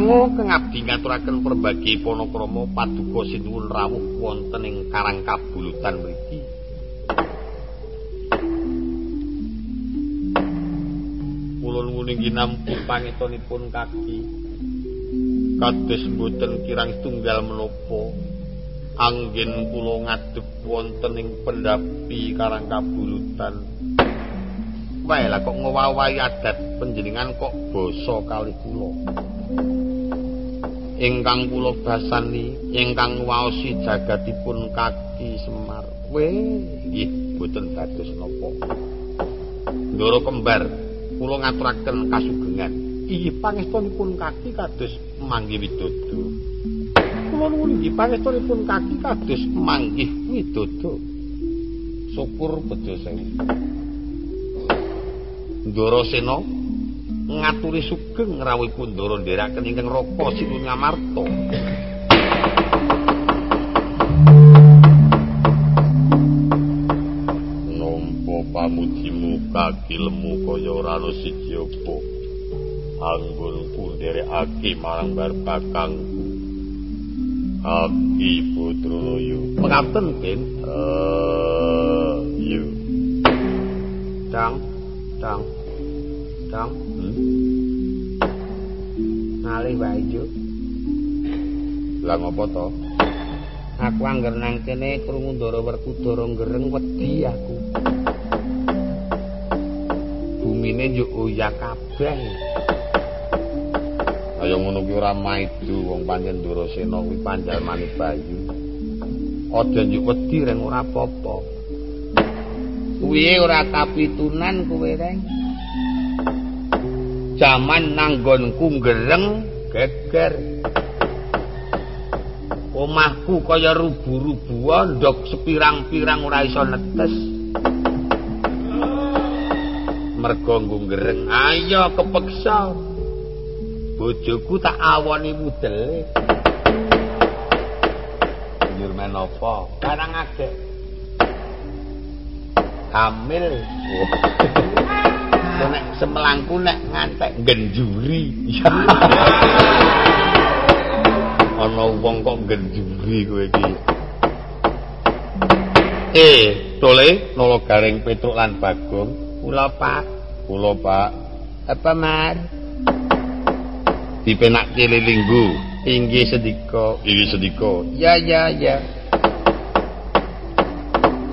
Keparngo kengabdi ngaturaken perbagi panakrama paduka sinuwun rawuh wonten ing Karang Kabulutan mriki. Kula nuwun inggih nampi pangetonipun kaki. Kados boten kirang tunggal menapa anggen kula ngadhep wonten ing pendapi Karang Kabulutan. Wae lah kok ngowawahi adat panjenengan kok basa kali kula. Ingkang kula basani ingkang waosi jagatipun kaki Semar. Weh, nggih boten dados napa. Ndoro kembar kula ngaturaken kasugengan. Inggih pangestunipun kaki kados manggih widodo. Kula nuwun inggih pangestunipun kaki kados manggih widodo. Syukur bejo sewu. Ndoro Sena ngaturi sugeng rawuhipun Ndara ndherekaken ingkang Raka Sinuwun Ngamarta. Nampa pamujimu kaki lemu kaya ora ana siji apa. Anggonku nderekake marang bar kakangku. Aki Putraloyo. Mengaten, Ken. Eh, iya. Dang, dang. Dang. Ngalih wae yo. Lah ngopo to? Aku angger nang kene krungu Ndara Werkudara ngereng wedi aku. Bumine yo oya kabeh. Kaya ngono ki ora maidu wong pancen Durasena kuwi panjalmane Bayu. Aja njuk wedi reng ora apa-apa. Kuwi ora kapitunan kowe reng. Jaman nanggonku gereng geger. Omahku kaya rubu-rubuan ndok sepirang-pirang ora iso netes. Mergo nggo gereng ayo kepeksa. Bojoku tak awoni mudele. Njur menapa? Karang agek. Hamil. Nek semelangku nek ngantek genjuri. Ana wong kok genjuri kowe iki. Eh, tole nolo garing Petruk lan Bagong. Kula, Pak. Kula, Pak. Apa, Mar? Dipenakke lilinggu. Inggih sedika. Inggih sedika. Ya, ya, ya.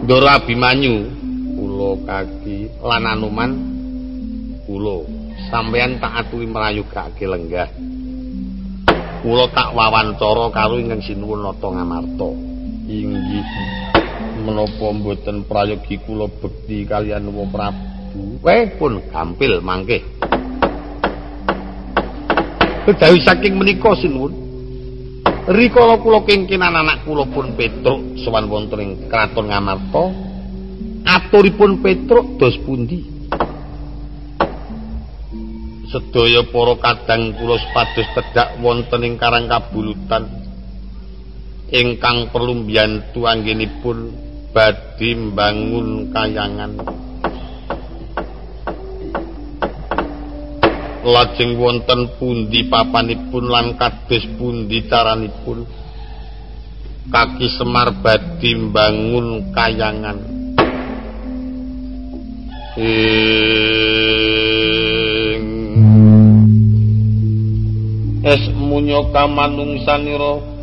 Ndoro Abimanyu. Kula kaki lan Anuman kula. Sampeyan tak atuhi mrayogake lenggah. Kula tak wawancara karo ingkang sinuwun nata ngamarta. Inggih. Menapa mboten prayogi kula bekti kaliyan Nuwa Prabu? Weh pun gampil mangke. Kedawi saking menika sinuwun. Rikala kula kengkenan anak kula pun Petruk wonten ing kraton Ngamarta. Aturipun Petruk dos pundi sedaya para kadang kula sepados tedhak wonten ing Karang Kabulutan. Ingkang perlu mbiyantu anggenipun badhe mbangun kayangan. Lajeng wonten pundi papanipun lan kados pundi caranipun kaki Semar badhe mbangun kayangan. Es munyo kamanungsanira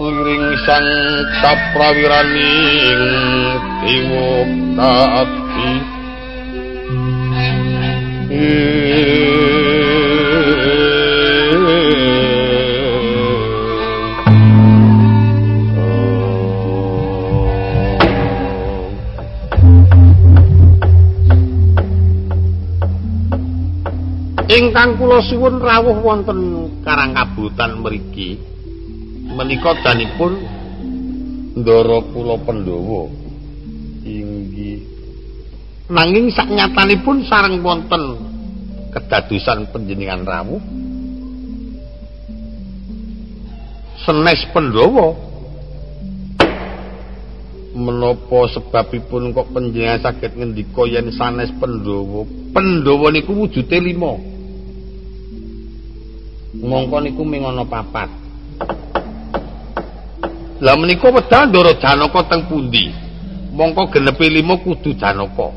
liring sang kaprawiraning dewa kati. Ingkang kula suwun rawuh wonten Karang Kabutan mriki menika danipun Ndara kula Pandhawa. Inggih. Nanging saknyatanipun sareng wonten kedadosan panjenengan rawuh senes Pandhawa. Menapa sebabipun kok panjenengan saged ngendika yen sanes Pandhawa? Pandhawa niku wujude lima mongko niku ming ana papat. Lah menika wedal ndara janaka teng pundi? Mongko genepe lima kudu janaka.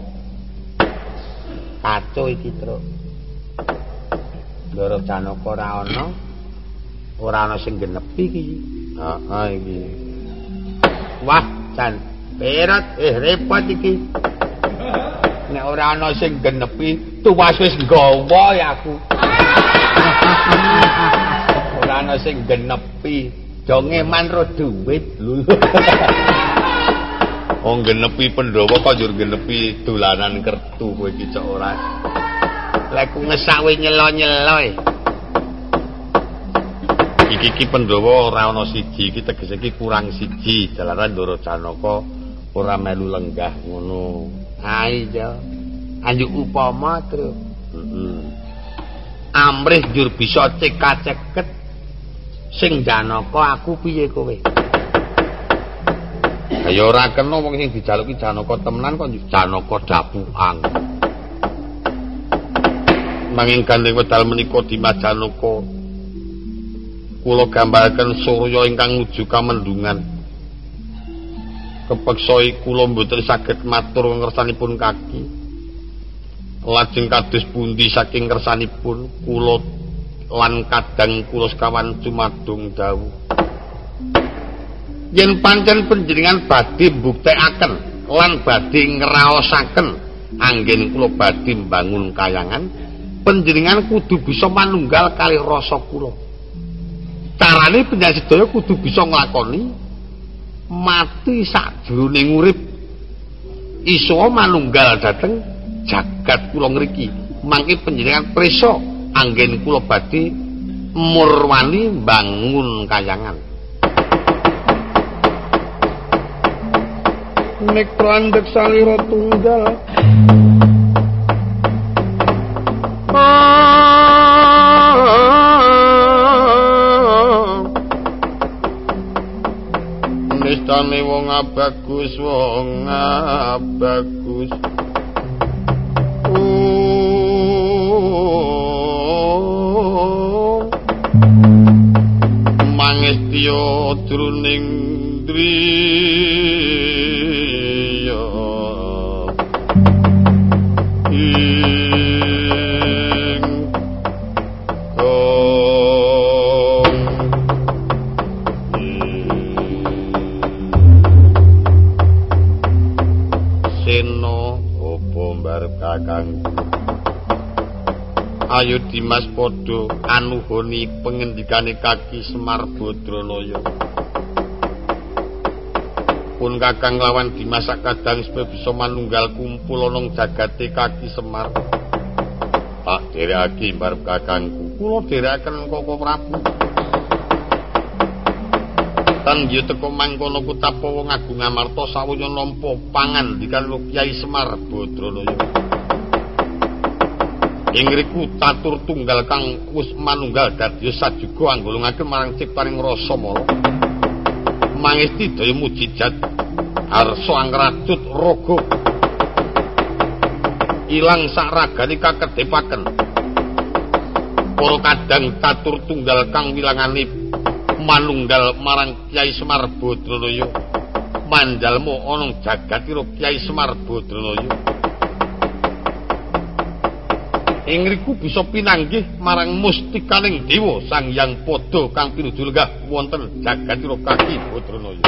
Kacau iki truk. Ndara janaka ora ana. Ora ana sing genepi iki. Heeh iki. Wah jan perat eh repot iki. Nek ora ana sing genepi tuwas wis nggawa ya aku ora ana sing genepi jonge man ro duit lho Wong genepi Pandhawa kok njur genepi dolanan kertu kowe iki cok ora. Lek ku ngesak we nyelo-nyelo. E. Iki iki Pandhawa ora ana siji, iki tegese iki kurang siji. Jalaran Ndara Janaka ora melu lenggah ngono. Ha iya. Anjuk upama, Tru. Heeh. Amrih njur bisa cekak-ceket sing janaka aku piye kowe? Ya ora kena wong sing dijaluki janaka temenan kok janaka dapuang manging gandeng wedal menika Dimas Janaka kula gambaraken surya ingkang nuju kamendungan. Kepeksa kula mboten saged matur ngersanipun kaki lajeng kados pundi saking kersanipun kula lan kadang kula sekawan cumadung dawuh. Yen pancen panjenengan badhe mbuktekaken lan badhe ngraosaken anggen kula badhe mbangun kayangan panjenengan kudu bisa manunggal kali rasa kula. Carane panjenengan sedaya kudu bisa nglakoni mati sakjroning urip. Iso manunggal dhateng jagat kula ngriki. Mangke panjenengan preso anggen kula badhe murwani bangun kayangan. Nek landhek salira tunggal. Nistane wong abagus wong abagus mangestya druning driya ing kong seno opo mbar kakang ayo Dimas padha anuhoni pengendikane kaki Semar Badranaya pun kakang lawan Dimas kadang supaya bisa manunggal kumpul ana jagate kaki Semar. Tak derekake mbarep kakangku. Kula derekaken Koko Prabu. Tan yen teko mangkono kutapa wong agung amarta sawunya nampa pangan dikan Kyai Semar Badranaya ing riku tatur tunggal kang wis manunggal dadi sajuga anggulungake marang ciptaning rasa mala mangesti daya mujijat arsa angracut raga. Ilang sak ragane kakedepaken. Para kadang tatur tunggal kang wilangane manunggal marang Kyai Semar Badranaya mandalmu ana jagatira Kyai Semar Badranaya ing riku bisa pinanggih marang mustikaning dewa sang yang padha kang pinuju lenggah wonten jagatira kaki Badranaya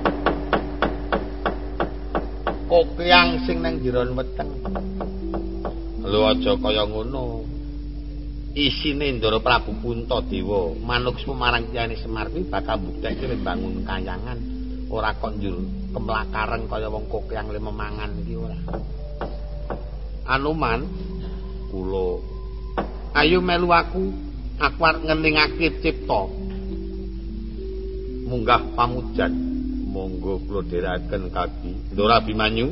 Kokyang sing nang jeron weteng. Lho aja kaya ngono. Isine Ndara Prabu Puntadewa manuk semarang Kyai Semar kuwi bakal mbuktekke bangun kayangan ora kok njur kemlakareng kaya wong kokyang le memangan iki ora. Anuman kula ayo melu aku aku arep ngeningake cipta munggah pamujan monggo kula dherekaken kaki Ndora Bimanyu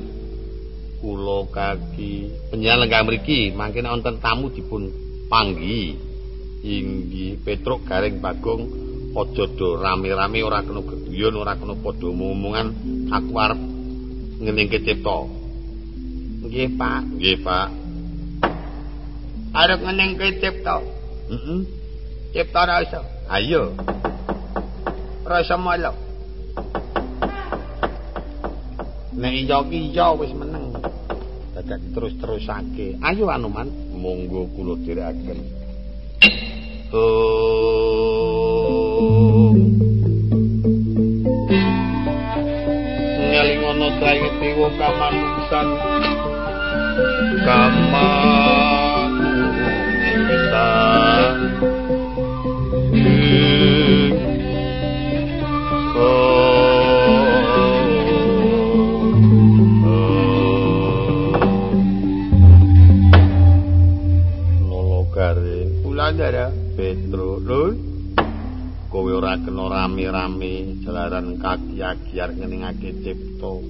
kula kaki penyelenggara mriki mangke wonten tamu dipun panggi inggih Petruk Garing Bagong aja do rame-rame ora kena geduyon ora kena padha ngomongan aku arep ngeningke cipta nggih Pak nggih Pak arep ngeneng ke cipta. Heeh. Mm cipta rasa. Ayo. Rasa malah. Nek iya iya wis meneng. Dadak terus-terusake. Ayo Anuman, monggo kula direkaken. Oh. Ngelingono traye dewa kamanusan. Kamar ora kena rame-rame jalaran kaki agiar ngeningake cipta.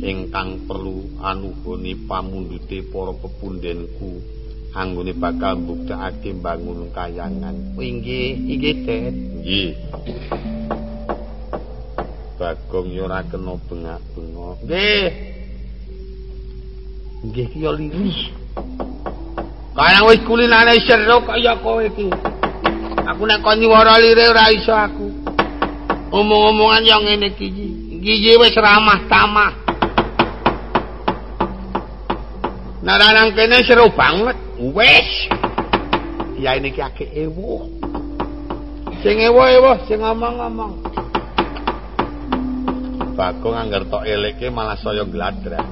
Ingkang perlu anuhoni pamundhute para pepundenku anggone bakal mbuktekake bangun kayangan. Inggih inggih Den nggih. Bagong yo ora kena bengak-bengok. Nggih. Nggih ki yo lirih. Kaya wis kulinane seru kaya kowe iki. Aku nek kon nyuwara lire ora iso aku. Omong-omongan yang ngene iki. Iki wis ramah tamah. Nara nang kene seru banget. Wis. Ya ini ki akeh ewu. Sing ewa-ewa sing ngomong-ngomong. Bagong anggar tok eleke malah saya gladrak.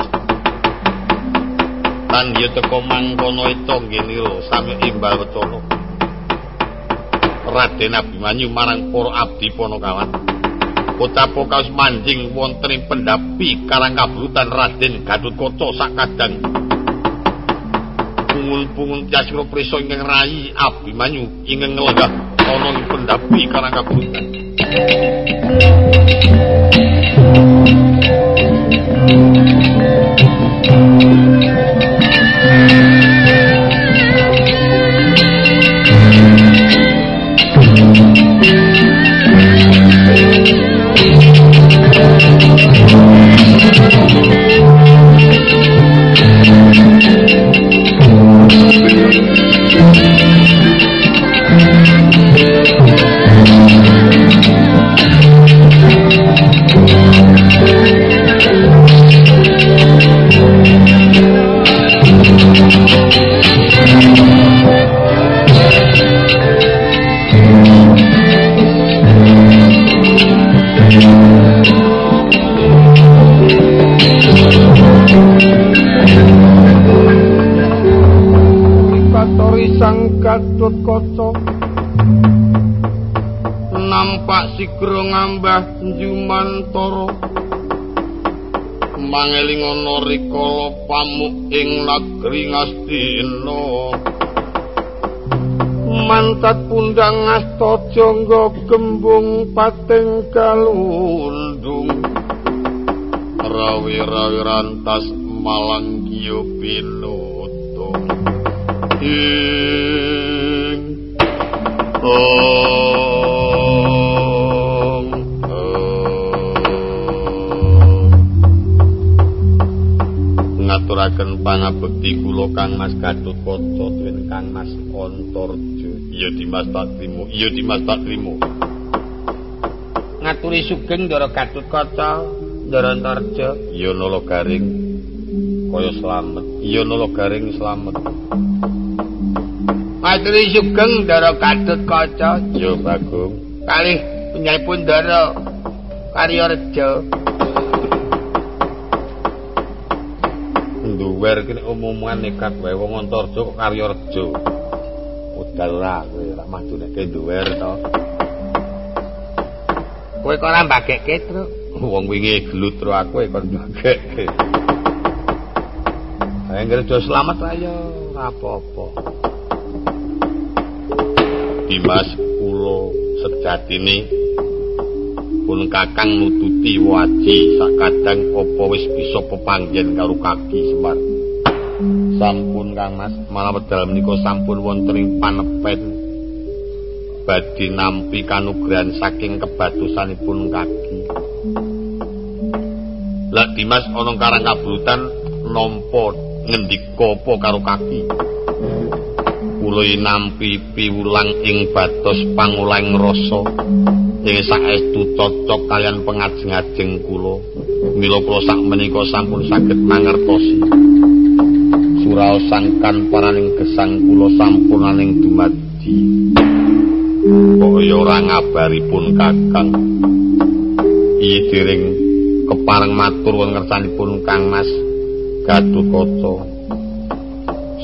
Tan dia teko mangkono itu ngene lho, sami imbal wetono. Raden Abimanyu marang para abdi Ponokawan. Kota kaos manjing wonten ing pendapi karang kabrutan Raden Gatotkaca sakadang. Pungul-pungul tiasira prisa ingkang rayi Abimanyu ingkang nglenggah ana ing pendapi karang kabrutan. sigra mangeling ana rikala pamuk ing negeri ngastina mantat pundang asta jangga gembung pating kalundung. Rawi-rawi rantas malang kiyo pinuto ing oh ngaturaken pangabekti kula Kang Mas Gatotkaca dening Kang Mas Antarja. Iya Dimas Takrimu, iya Dimas Takrimu. Ngaturi sugeng Ndara Gatotkaca, Ndara Antarja. Iya Nala Garing. Kaya slamet. Iya Nala Garing slamet. Ngaturi sugeng Ndara Gatotkaca, iya Bagong. Kalih penyayipun Ndara Karyareja. Duwer kene umuman nekat wae wong Antarja kok karya reja. Udal ora kowe ora maju nek duwer to. Kowe kok ora mbagekke, Truk? Wong wingi gelut ro aku kok mbagekke. Ayo ngrejo selamat ayo, ora apa-apa. Dimas kula sejatine pun kakang nututi waji sakadang apa wis bisa pepanggen karo kaki semar sampun kang mas malah wedal menika sampun wonten ing panepen badhe nampi kanugrahan saking kebatusanipun kaki. Lak dimas ana karang nampa ngendika apa karo kaki? Kula nampi piwulang ing batos pangulang rasa ing saestu cocok kalian pengajeng-ajeng kula. Mila kula sak menika sampun saged mangertosi. Suraosan paraning gesang kula sampun aning dumadi kaya ora ngabaripun kakang. Iki dering kepareng matur wonten ngersanipun Kang Mas Gatotkaca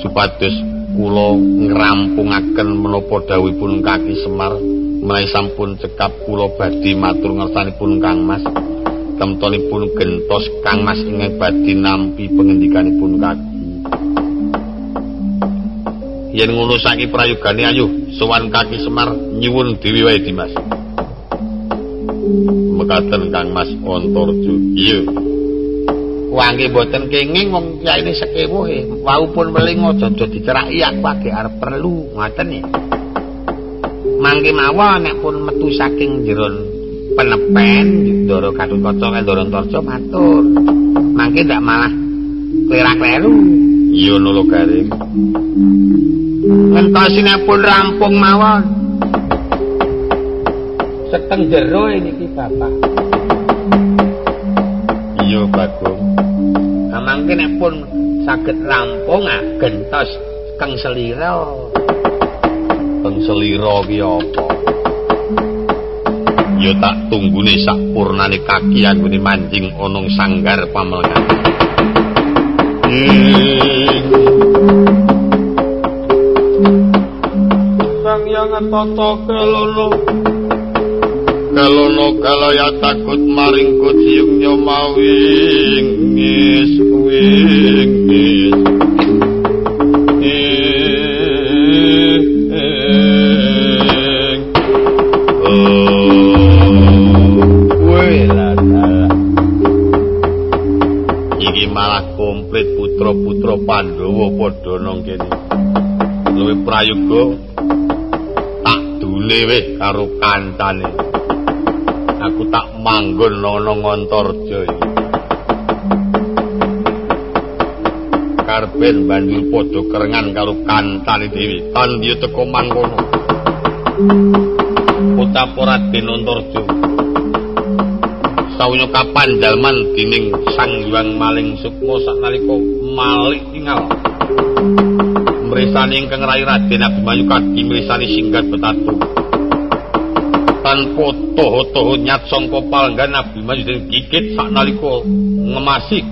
supados kula ngrampungaken menapa dawuhipun Kaki Semar menawi sampun cekap kula badhe matur ngersanipun Kang Mas. Temtonipun gentos Kang Mas ingkang badhe nampi pangendikanipun kaki yen ngono saiki prayogane ayo sowan kaki Semar nyuwun dewi wae Dimas mekaten Kang Mas Antarjo iya. Wangi boten kenging wong yaine sekewuh e wau pun meling aja diceraki aku arep perlu ngoten ya mangke mawon nek pun metu saking jeron penepen Ndara Gatotkaca kan Ndara Antarja matur. Mangke ndak malah klerak-kleru. Iya nolo garing ngentosine pun rampung mawon. Seteng jero niki bapak. Iya bagong. Mangke nek pun saged rampung ah gentos keng selira Bang Selira ki apa? ya tak tunggune sak purnane kaki anggone manjing ana sanggar pamelngan. Sang yang tata kelono. Kelono kalaya takut maring kucing nyomawing ngis wingis prayoga tak dule wis karo kancane. Aku tak manggon ana Ngontorjo iki. Karben banjur padha kerengan karo kancane dhewe. Tandiya teko mangkono. Utaporat Denontorjo. Sawunya kapan dalman dining Sang Hyang Maling Sukma saknalika malik tinggal mrisani ingkang rai Raden Abimanyu kadi mrisani singgat betatu tanpa toho-toho nyat sangka palenggan Abimanyu den gigit saknalika ngemasi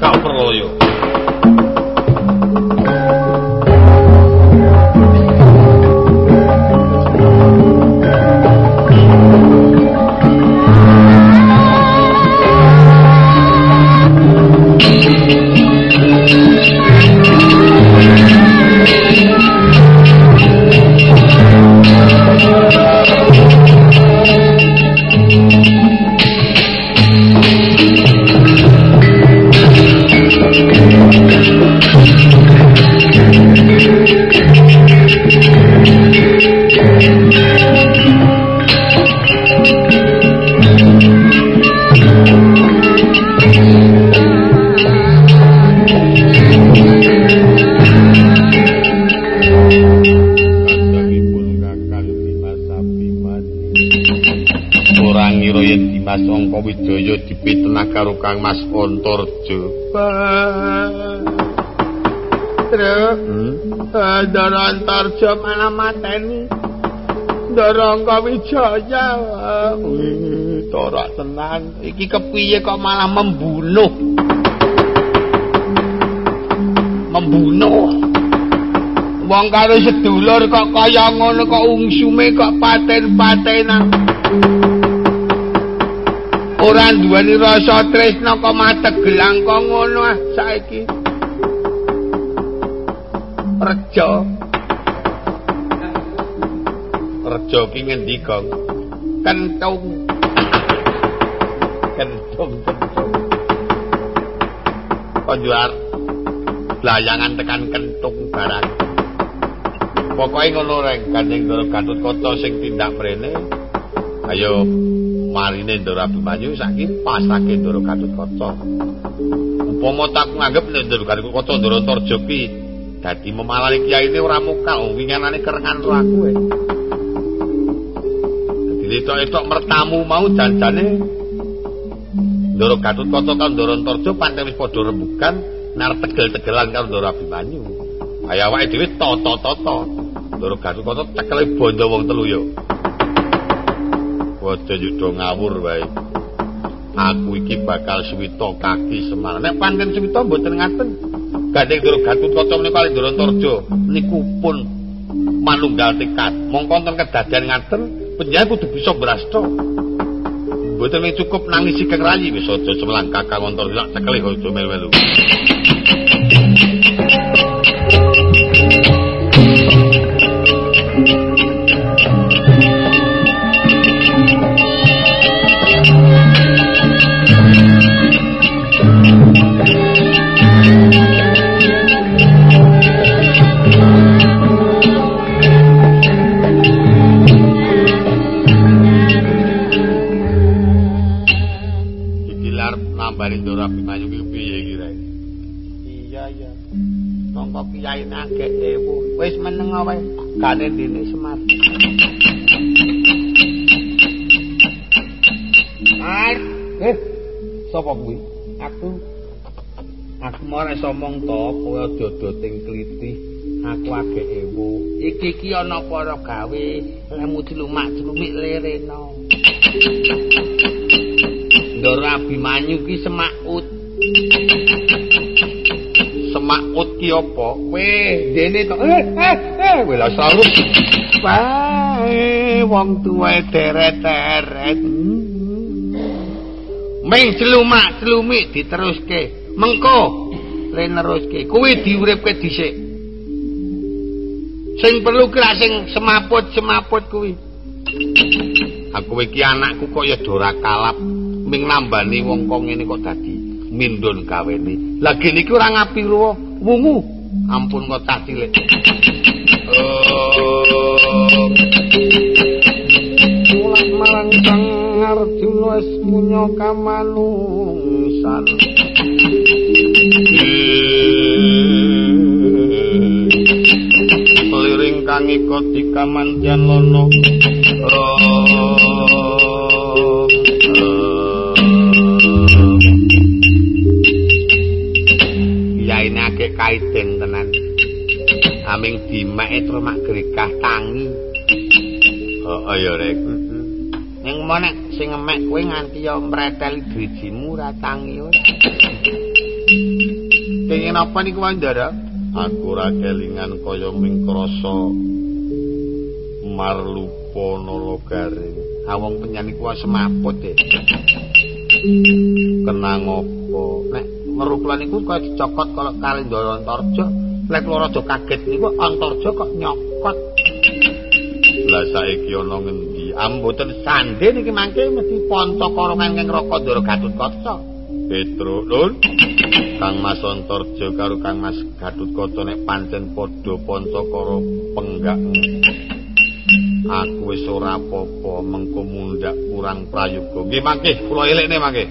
kaperloyo karo Kang Mas Antarja. Truk. Hmm? Ndara Antarja malah mateni. Ndara Wijaya. Wih, torak tenan. Iki kepiye kok malah membunuh? Membunuh. Wong karo sedulur kok kaya ngono kok ungsume kok paten-patenan. Ora duweni rasa tresna kok mategelang kok ngono ah saiki. Rejo rejo ki ngendi kong kentung. Kentung konjuar layangan tekan kentung barang? Pokoknya ngono reng kanjeng gatut kota sing tindak mrene. Ayo marine Ndara Abimanyu saiki pasake Ndara Gatotkaca. Upama tak nganggep nek Ndara Gatotkaca Ndara Tarja ki dadi memalani kiyaine ora mukal winganane kerengan ro aku e. Dadi etok-etok mertamu mau janjane Ndara Gatotkaca karo Ndara Tarja pancen wis padha rembugan nar tegel-tegelan karo Ndara Abimanyu. Kaya awake dhewe toto-toto. Ndara Gatotkaca tekele bondo wong telu yo. Waja yuda ngawur wae. Aku iki bakal suwita kaki Semar. Nek pancen suwita mboten ngaten. Gandeng Dura Gatut kaca menika kali Dura Tarja niku pun manunggal wonten kedadian ngaten, panjenengan kudu bisa brasta. Mboten cukup nangisi Kang Rayi wis aja semlang Kakang Antar lak cekeli aja melu-melu. Piyaine akeh ewu. Wis meneng wae. Gane dene Semar. Ai, eh, sapa kuwi? Aku. Aku mau iso omong to, kowe aja ting kliti. Aku agek ewu. Iki iki ana para gawe lemu dilumak-lumik lereno. Ndoro Abimanyu ki semakut. Semakut ki apa? Weh, dene to. Eh, eh, eh, weh lah. Wae, wong tuwa deret-deret. Ming celumak, celumik diteruske. Mengko le neruske. Kuwi diuripke dhisik. Sing perlu ki sing semaput-semaput kuwi. Aku iki anakku kok ya dora kalap. ming nambani wong kok ngene kok dadi mindun gawene. Lah gene iki ora ngapi ruwo, wungu. Ampun kok cah cilik. Mulang marang Sang Arjuna wis punya kamanungsan. Liring kang ikut di kamanjan lono. akeh kaiden tenan. Aming dimake terus mak grekah tangi. Heeh ya rek. Ning menek sing ngemek kowe nganti ya mreteli drijimu ra tangi ora. Kenging apa niku Wandara? Aku ra kelingan kaya ming krasa marlupa nalogare. Awong penyanyi kuwi semaput e. Kenang apa? Nek ngeruplan iku kaya dicokot kalau kali ndoro antarja. Lek loro kaget niku antarja kok nyokot. Lah saiki ana ngendi? Amboten sande niki mangke mesti ponco korongan kang raka ndoro gatut kaca Petro Lur Kang Mas Antarja karo Kang Mas Gatut Kaca nek pancen padha pancakara penggak aku wis ora apa-apa mengko mundak kurang prayoga. Nggih mangke kula elekne mangke